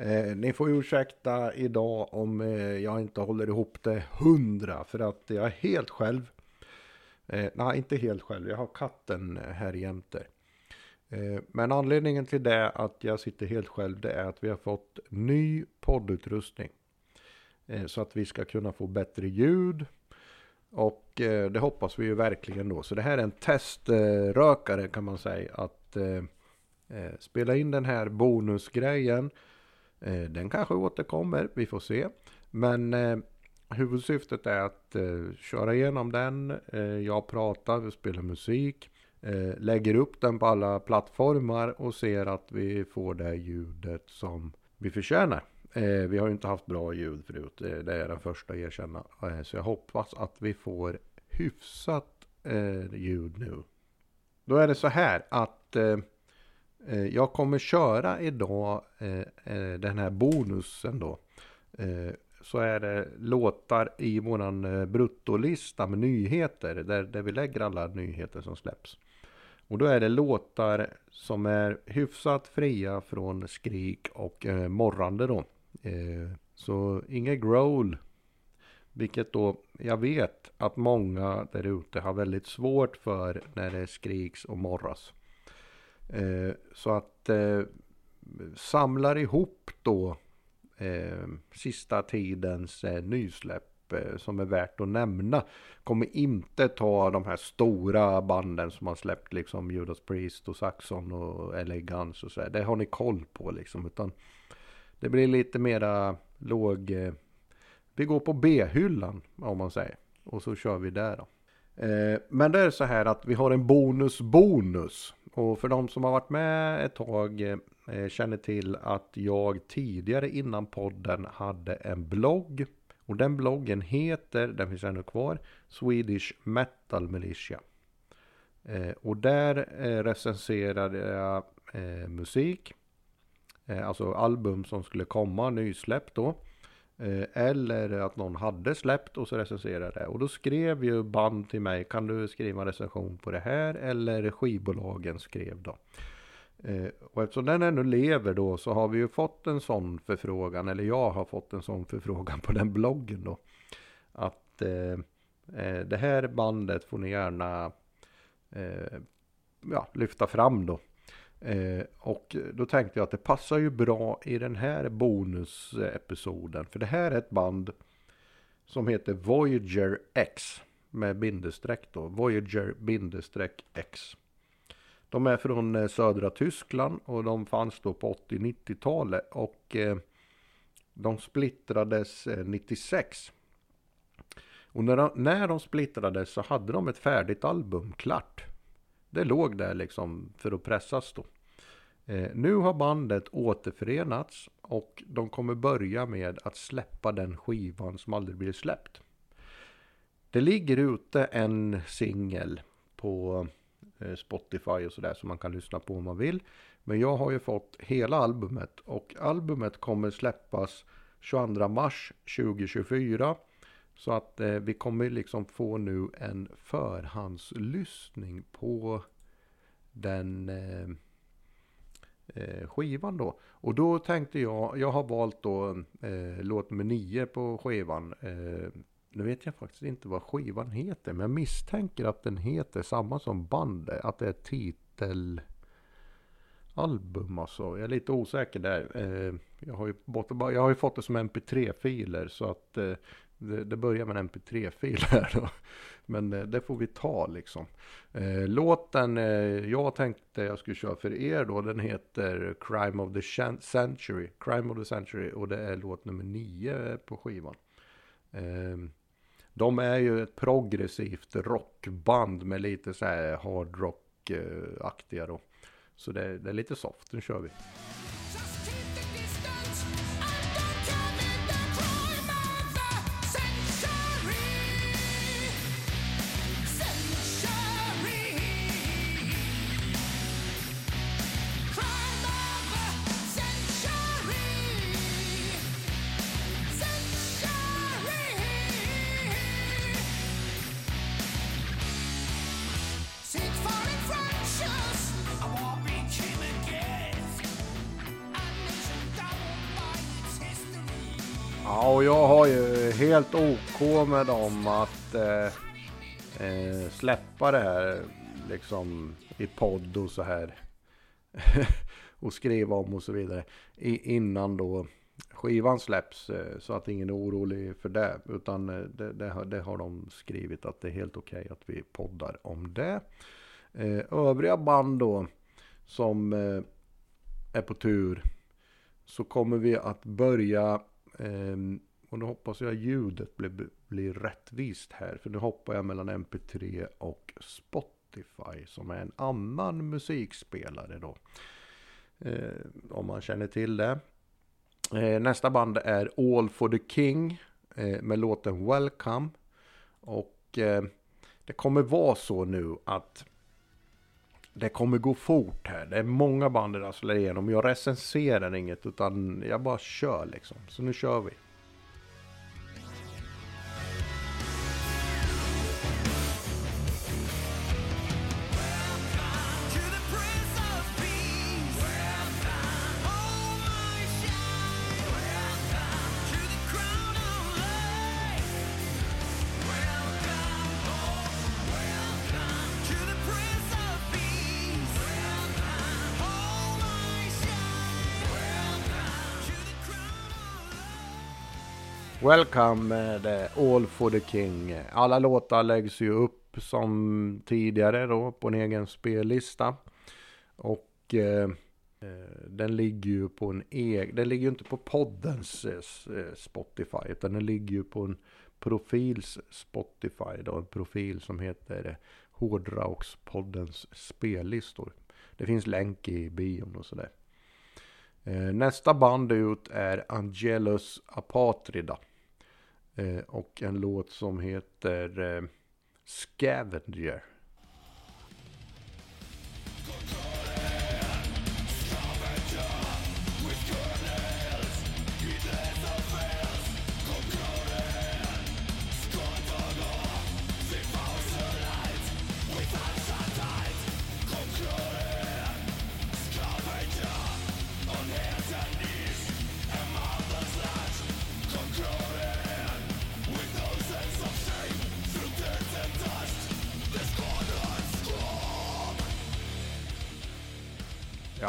Eh, ni får ursäkta idag om eh, jag inte håller ihop det hundra för att jag är helt själv. Eh, nej, inte helt själv. Jag har katten eh, här jämte. Eh, men anledningen till det att jag sitter helt själv det är att vi har fått ny poddutrustning. Eh, så att vi ska kunna få bättre ljud. Och eh, det hoppas vi ju verkligen då. Så det här är en teströkare kan man säga. Att eh, eh, spela in den här bonusgrejen. Eh, den kanske återkommer, vi får se. Men eh, huvudsyftet är att eh, köra igenom den. Jag pratar, vi spelar musik. Eh, lägger upp den på alla plattformar och ser att vi får det ljudet som vi förtjänar. Eh, vi har ju inte haft bra ljud förut, det är den första att erkänna. Eh, så jag hoppas att vi får hyfsat ljud nu. Då är det så här att Eh, jag kommer köra idag eh, eh, den här bonusen då. Så är det låtar i våran bruttolista med nyheter. Där, där vi lägger alla nyheter som släpps. Och då är det låtar som är hyfsat fria från skrik och eh, morrande då. Eh, så inget growl. Vilket då jag vet att många där ute har väldigt svårt för när det skriks och morras. Eh, så att eh, samlar ihop då eh, sista tidens eh, nysläpp Eh, som är värt att nämna. Kommer inte ta de här stora banden som har släppt liksom Judas Priest och Saxon och LA Guns och så här. Det har ni koll på liksom. Utan det blir lite mera låg... Eh, vi går på B-hyllan om man säger. Och så kör vi där då. Eh, men det är så här att vi har en bonus-bonus. Och för de som har varit med ett tag eh, känner till att jag tidigare innan podden hade en blogg och den bloggen heter, den finns ännu kvar, Swedish Metal Militia. Eh, och där eh, recenserade jag eh, musik. Eh, alltså album som skulle komma, nysläppt då. Eh, eller att någon hade släppt och så recenserade det. Och då skrev ju band till mig, kan du skriva recension på det här? Eller skivbolagen skrev då. Eh, och eftersom den ännu lever då så har vi ju fått en sån förfrågan, eller jag har fått en sån förfrågan på den bloggen då. Att eh, eh, det här bandet får ni gärna eh, ja, lyfta fram då. Eh, och då tänkte jag att det passar ju bra i den här bonusepisoden. För det här är ett band som heter Voyager X med bindestreck då. Voyager bindestreck X. De är från eh, södra Tyskland och de fanns då på 80-90-talet och eh, de splittrades eh, 96. Och när de, när de splittrades så hade de ett färdigt album klart. Det låg där liksom för att pressas då. Eh, nu har bandet återförenats och de kommer börja med att släppa den skivan som aldrig blir släppt. Det ligger ute en singel på eh, Spotify och sådär som man kan lyssna på om man vill. Men jag har ju fått hela albumet och albumet kommer släppas 22 mars 2024. Så att eh, vi kommer liksom få nu en förhandslyssning på den eh, eh, skivan då. Och då tänkte jag, jag har valt då eh, låt nummer 9 på skivan. Eh, nu vet jag faktiskt inte vad skivan heter. Men jag misstänker att den heter samma som bandet. Att det är titelalbum alltså. Jag är lite osäker där. Eh, jag har ju, jag har ju fått det som mp3-filer. Så att eh, det, det börjar med en mp3-fil här då. Men eh, det får vi ta liksom. Eh, låten eh, jag tänkte jag skulle köra för er då. Den heter Crime of the Century. Crime of the Century. Och det är låt nummer nio på skivan. Ehm, de är ju ett progressivt rockband med lite så här hardrock-aktiga då. Så det, det är lite soft, nu kör vi. Helt OK med dem att eh, eh, släppa det här liksom i podd och så här. och skriva om och så vidare. I, innan då skivan släpps. Eh, så att ingen är orolig för det. Utan eh, det, det, har, det har de skrivit att det är helt okej okay att vi poddar om det. Eh, övriga band då som eh, är på tur. Så kommer vi att börja ehm, och nu hoppas jag ljudet blir, blir rättvist här. För nu hoppar jag mellan MP3 och Spotify. Som är en annan musikspelare då. Eh, om man känner till det. Eh, nästa band är All for the King. Eh, med låten Welcome. Och eh, det kommer vara så nu att det kommer gå fort här. Det är många band det rasslar igenom. Jag recenserar inget utan jag bara kör liksom. Så nu kör vi. Welcome eh, med All for the King. Alla låtar läggs ju upp som tidigare då på en egen spellista. Och eh, eh den ligger ju på en egen, den ligger ju inte på poddens eh, Spotify utan den ligger ju på en profils Spotify då. En profil som heter eh, Hårdrockspoddens spellistor. Det finns länk i bion och sådär. Nästa band ut är Angelus Apatrida. Eh, och en låt som heter eh, Scavenger.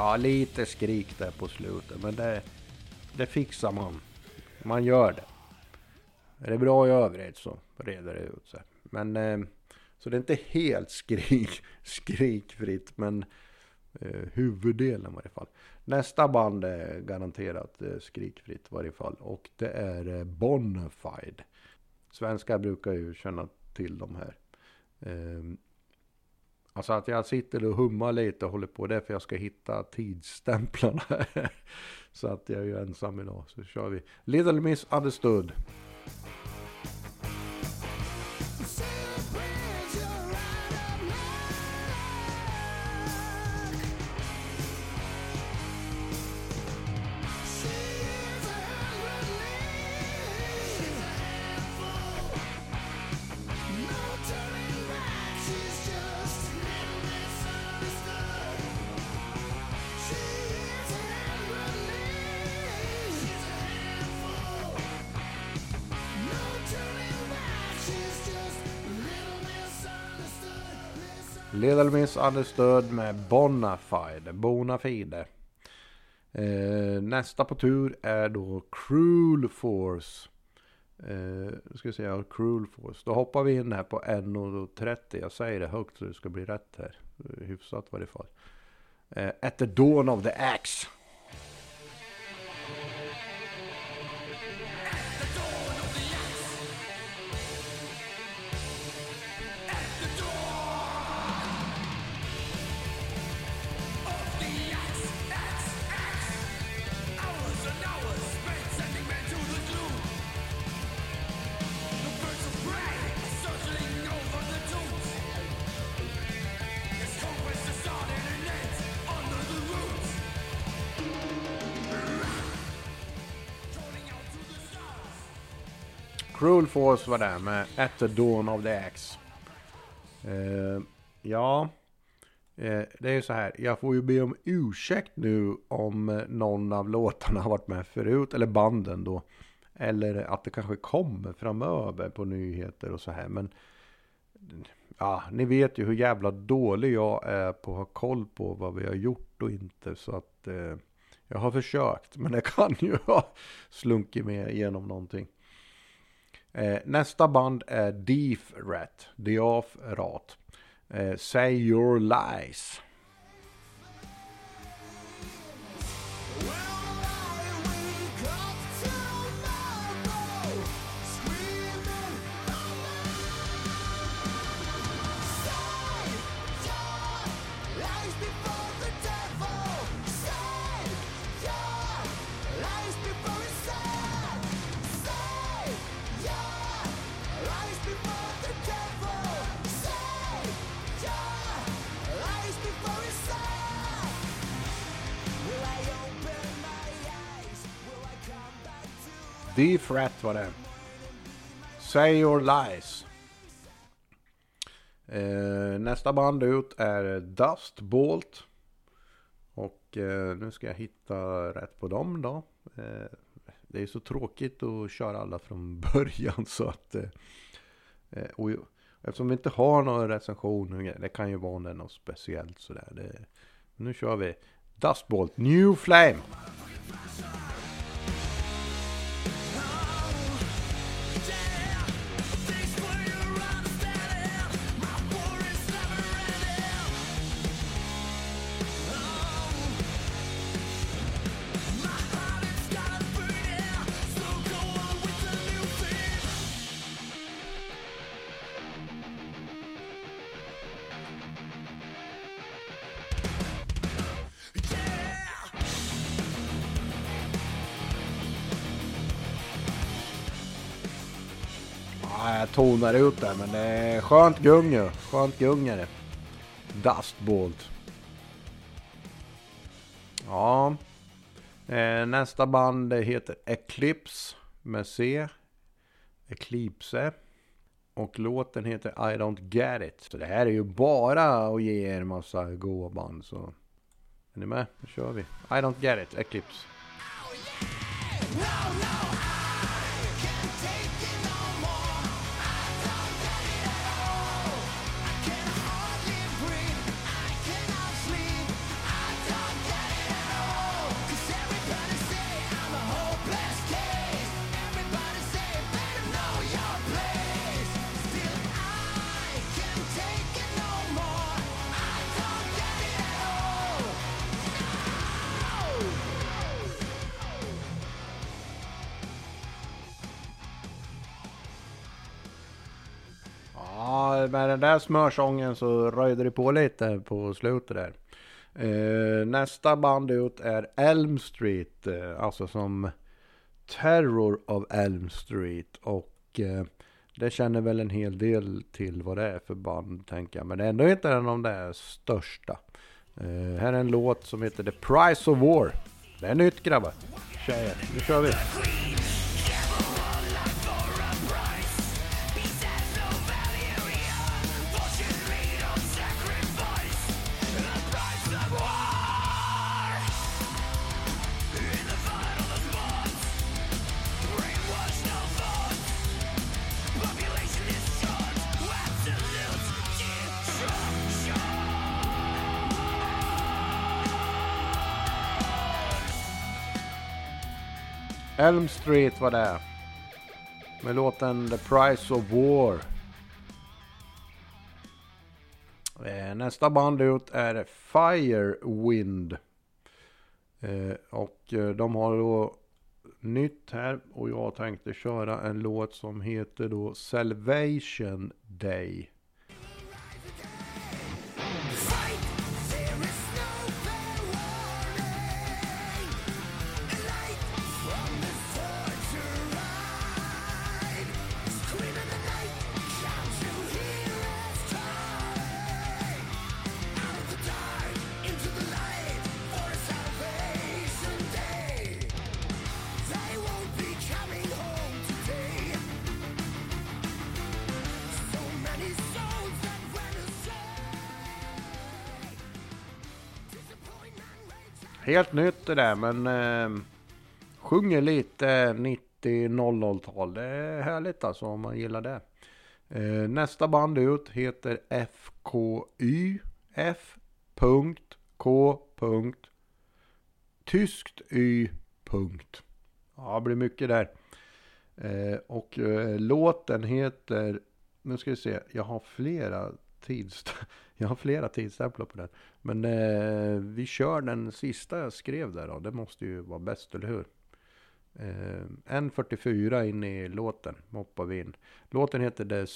Ja, lite skrik där på slutet, men det, det fixar man. Man gör det. Är det bra i övrigt så reder det ut sig. Men eh, så det är inte helt skrik, skrikfritt, men eh, huvuddelen i varje fall. Nästa band är garanterat eh, skrikfritt i varje fall. Och det är eh, Bonafide. Svenskar brukar ju känna till de här. Ehm, Alltså att jag sitter och hummar lite och håller på det är för jag ska hitta tidsstämplarna. så att jag är ju ensam idag. Så kör vi. Little Miss Understood. Little Miss Understood med Bonafide. Bonafide. Eh, nästa på tur är då Cruel Force. Eh, ska vi säga Cruel Force. Då hoppar vi in här på 1.30. Jag säger det högt så det ska bli rätt här. Hyfsat i varje fall. Eh, at the Dawn of the Axe. Cruel Force var där med At the Dawn of the Axe. Eh, ja, eh, det är ju så här. Jag får ju be om ursäkt nu om eh, någon av låtarna har varit med förut. Eller banden då. Eller att det kanske kommer framöver på nyheter och så här. Men ja, ni vet ju hur jävla dålig jag är på att ha koll på vad vi har gjort och inte. Så att eh, jag har försökt. Men det kan ju ha slunkit med igenom någonting. Eh, nästa band är Deef Rat. Deaf Rat. Eh, Say Your Lies. D-frat var det. Say your lies. Eh, nästa band ut är Dust Bolt. Och eh, nu ska jag hitta rätt på dem då. Eh, det är så tråkigt att köra alla från början så att... Eh, eh och eftersom vi inte har någon recension, eh, det kan ju vara något speciellt sådär. Det, nu kör vi Dust Bolt New Flame. Jag tonar ut det, men det är skönt gung ju, Skönt gung är det. Dustbolt. Ja. Eh, nästa band heter Eclipse med C. Eclipse. Och låten heter I don't get it. Så det här är ju bara att ge er massa goa band. Så är ni med? Nu kör vi. I don't get it, Eclipse. Oh, yeah! no, no. Med den där smörsången så röjde det på lite på slutet där. Eh, nästa band ut är Elm Street, eh, alltså som Terror of Elm Street. Och eh, det känner väl en hel del till vad det är för band tänker jag. Men det är ändå inte en av de största. Eh, här är en låt som heter The Price of War. Det är nytt grabbar. Tjejer, nu kör vi. Elm Street var det. Med låten The Price of War. Eh, nästa band ut är Firewind. Eh, och eh, de har då nytt här och jag tänkte köra en låt som heter då Salvation Day. Helt nytt det där men eh, sjunger lite 90-00-tal. Det är härligt alltså om man gillar det. Eh, nästa band ut heter FKY. F.K. Tyskt Y. Ja, det blir mycket där. Eh, och eh, låten heter, nu ska vi se, jag har flera tids, jag har flera tidsstämplar på den. Men eh, vi kör den sista jag skrev där då, det måste ju vara bäst, eller hur? Eh, 1.44 in i låten hoppar vi in. Låten heter The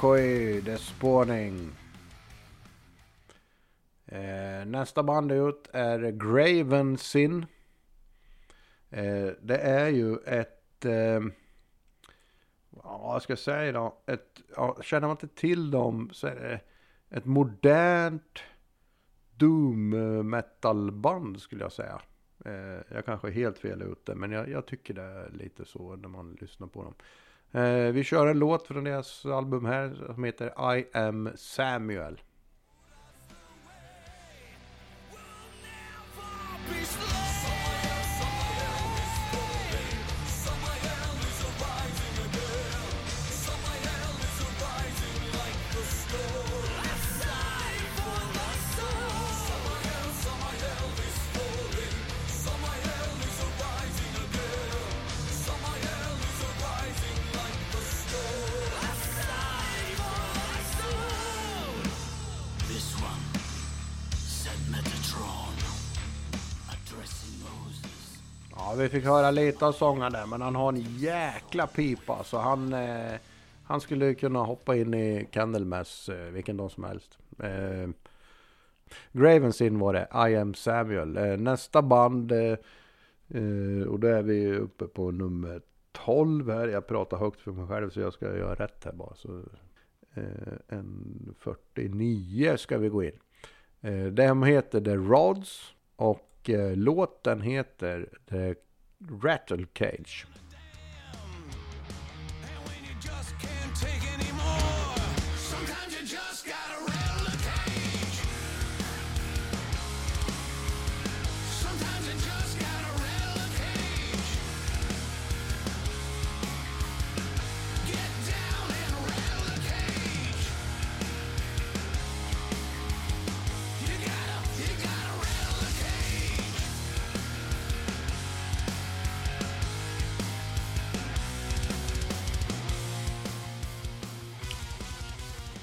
Spawning. FKI, The Spawning. Eh, nästa band ut är Graven Sin. Eh, det är ju ett... Eh, vad ska jag säga då? Ett, ja, känner man inte till dem så är det ett modernt doom metal band skulle jag säga. Eh, jag kanske är helt fel ute men jag, jag tycker det är lite så när man lyssnar på dem. Eh, vi kör en låt från deras album här som heter I am Samuel. Vi fick höra lite av sången där, men han har en jäkla pipa. Så han, eh, han skulle kunna hoppa in i Candlemass eh, vilken dag som helst. Eh, Gravensin var det, I am Samuel. Eh, nästa band, eh, eh och då är vi uppe på nummer 12 här. Jag pratar högt för mig själv så jag ska göra rätt här bara. Så, eh, en 49 ska vi gå in. Eh, de heter The Rods. Och Eh, låten heter The Rattle Cage.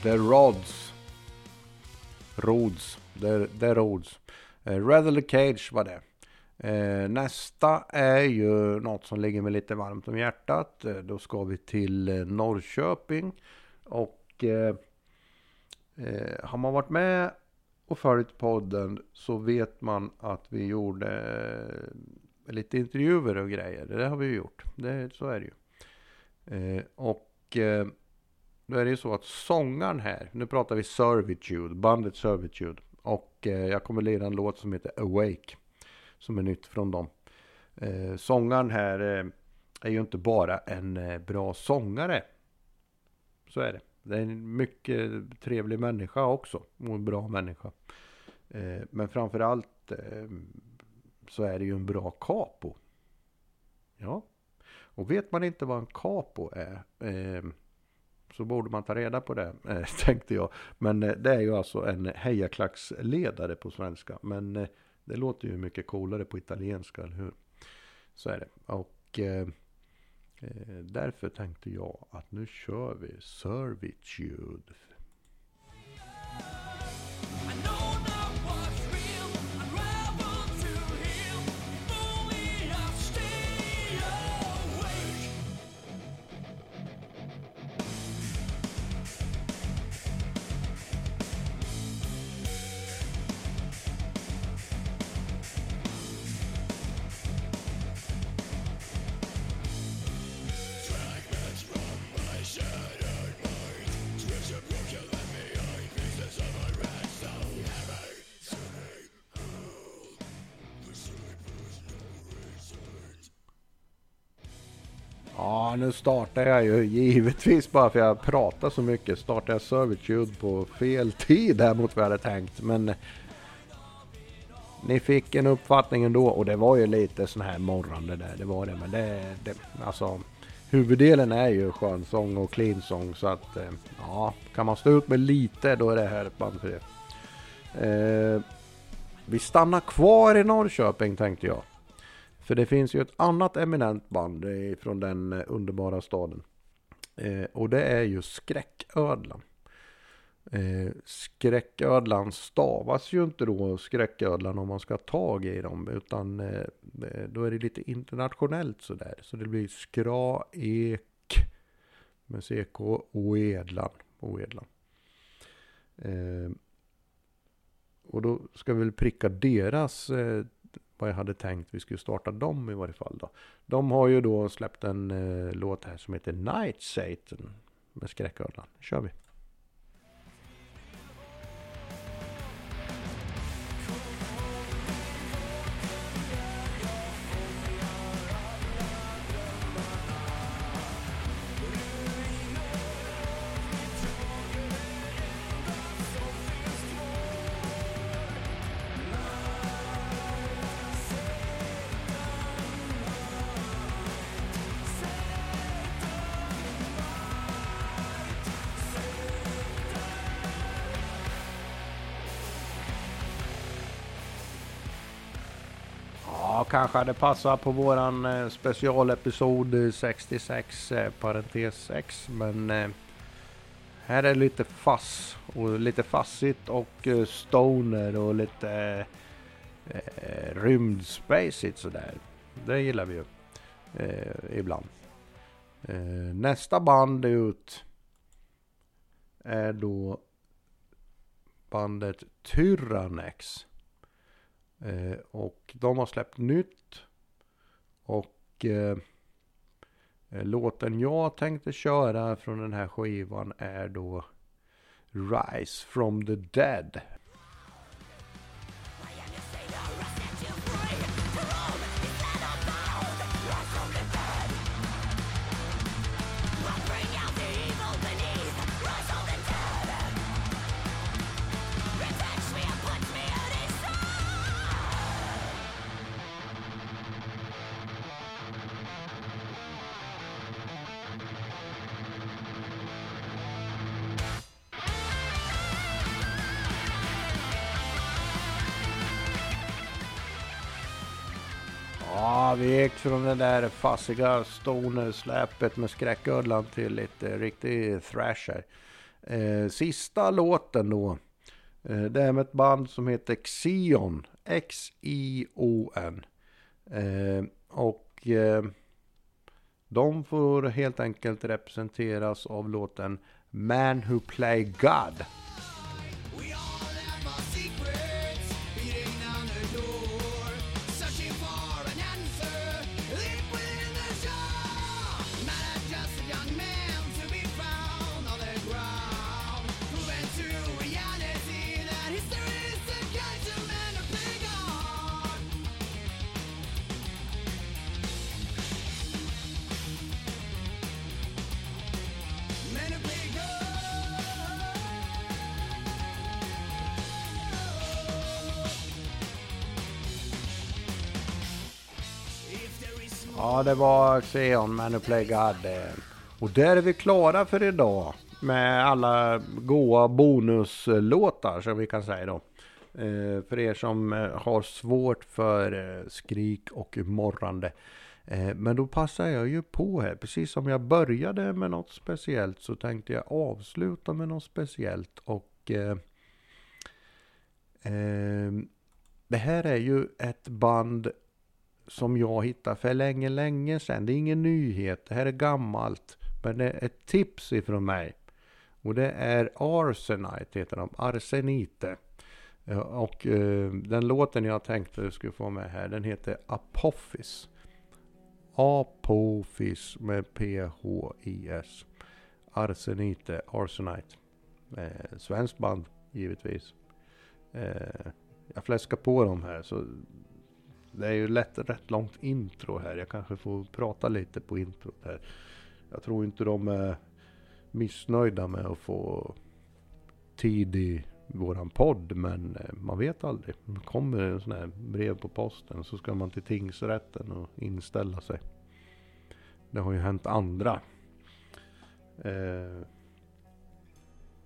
The Rods. Rods. The, the Rods. Eh, uh, Rather Cage var det. Uh, nästa är ju något som ligger mig lite varmt om hjärtat. Uh, då ska vi till uh, Norrköping. Och har man varit med och följt podden så vet man att vi gjorde lite intervjuer och grejer. Det har vi ju gjort. Det, så är det ju. och då är det ju så att sångaren här, nu pratar vi Servitude, bandet Servitude. Och eh, jag kommer lira en låt som heter Awake. Som är nytt från dem. Eh, sångaren här eh, är ju inte bara en eh, bra sångare. Så är det. Det är en mycket trevlig människa också. Och en bra människa. Men framförallt eh, så är det ju en bra capo. Ja. Och vet man inte vad en capo är så borde man ta reda på det, eh, tänkte jag. Men eh, det är ju alltså en hejaklacksledare på svenska. Men eh, det låter ju mycket coolare på italienska, eller hur? Så är det. Och eh, därför tänkte jag att nu kör vi Servitude. Nu startar jag ju givetvis bara för jag pratar så mycket. Startar jag Servitude på fel tid här mot vad jag hade tänkt. Men ni fick en uppfattning ändå och det var ju lite sån här morrande där. Det var det. Men det, det alltså huvuddelen är ju skönsång och cleansång så att eh, ja, kan man stå ut med lite då är det här ett band för det. Eh, vi stannar kvar i Norrköping tänkte jag. För det finns ju ett annat eminent band från den eh, underbara staden. Eh, och det är ju Skräcködlan. Eh, skräcködlan stavas ju inte då skräcködlan om man ska ha tag i dem utan eh, då är det lite internationellt sådär. Så det blir skraek med CK oedlan. oedlan. Eh, och då ska vi väl pricka deras eh, vad jag hade tänkt vi skulle starta dem i varje fall då. De har ju då släppt en eh, låt här som heter Night Satan med skräcködlan. kör vi. Kanske hade passat på våran eh, specialepisod eh, 66 eh, parentes 6 men eh, här är lite fass och lite fassigt och eh, stoner och lite eh, rymdspacigt sådär. Det gillar vi ju eh, ibland. Eh, nästa band ut är då bandet Tyrannex. Eh, och de har släppt nytt. Och eh, låten jag tänkte köra från den här skivan är då Rise from the Dead. Vi gick från det där fassiga stoner-släpet med skräcködlan till lite riktig thrasher. Eh, sista låten då. Eh, det är med ett band som heter Xion. X-I-O-N. Eh, och eh, de får helt enkelt representeras av låten Man Who Play God. Ja, det var Xeon Manuplay God. Eh. Och där är vi klara för idag. Med alla goa bonuslåtar som vi kan säga då. Eh, för er som eh, har svårt för eh, skrik och morrande. Eh, men då passar jag ju på här. Precis som jag började med något speciellt så tänkte jag avsluta med något speciellt. Och eh, eh, det här är ju ett band som jag hittade för länge, länge sedan. Det är ingen nyhet, det här är gammalt. Men det är ett tips ifrån mig. Och det är Arsenite, heter de. Arsenite. Eh, och eh, den låten jag tänkte jag skulle få med här, den heter Apophis. Apophis med P-H-I-S. Arsenite, Arsenite. Eh, svenskt band, givetvis. Eh, jag fläskar på dem här så det är ju lätt rätt långt intro här. Jag kanske får prata lite på introt här. Jag tror inte de är missnöjda med att få tid i våran podd. Men eh, man vet aldrig. Det kommer en sån här brev på posten så ska man till tingsrätten och inställa sig. Det har ju hänt andra. Eh,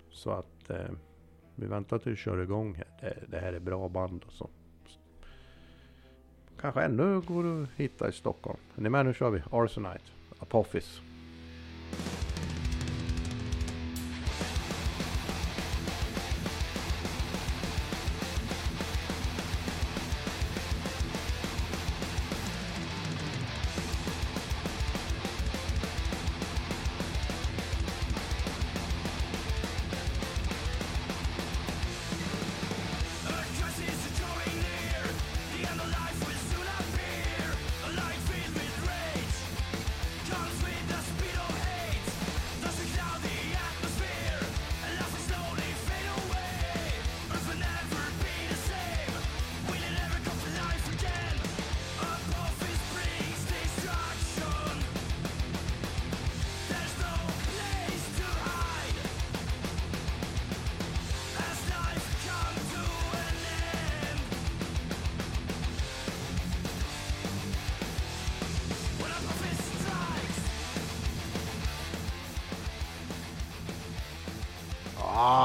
så att eh, vi väntar till vi kör igång här. Det, det här är bra band och så. Kanske ännu går att hitta i Stockholm. Är ni med? Nu kör vi. Arsenite. Apophis.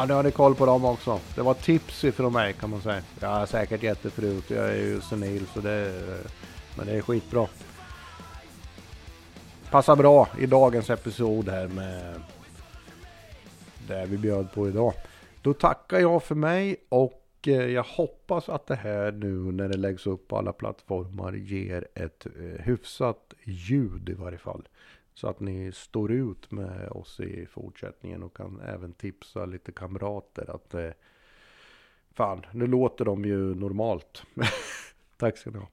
Nu har ni koll på dem också. Det var tips ifrån mig kan man säga. Jag har säkert gett det förut. Jag är ju senil så det... Men det är skitbra. Passar bra i dagens episod här med det vi bjöd på idag. Då tackar jag för mig och eh, jag hoppas att det här nu när det läggs upp på alla plattformar ger ett eh, hyfsat ljud i varje fall. Så att ni står ut med oss i fortsättningen och kan även tipsa lite kamrater att eh, fan, nu låter de ju normalt. Tack ska ni ha.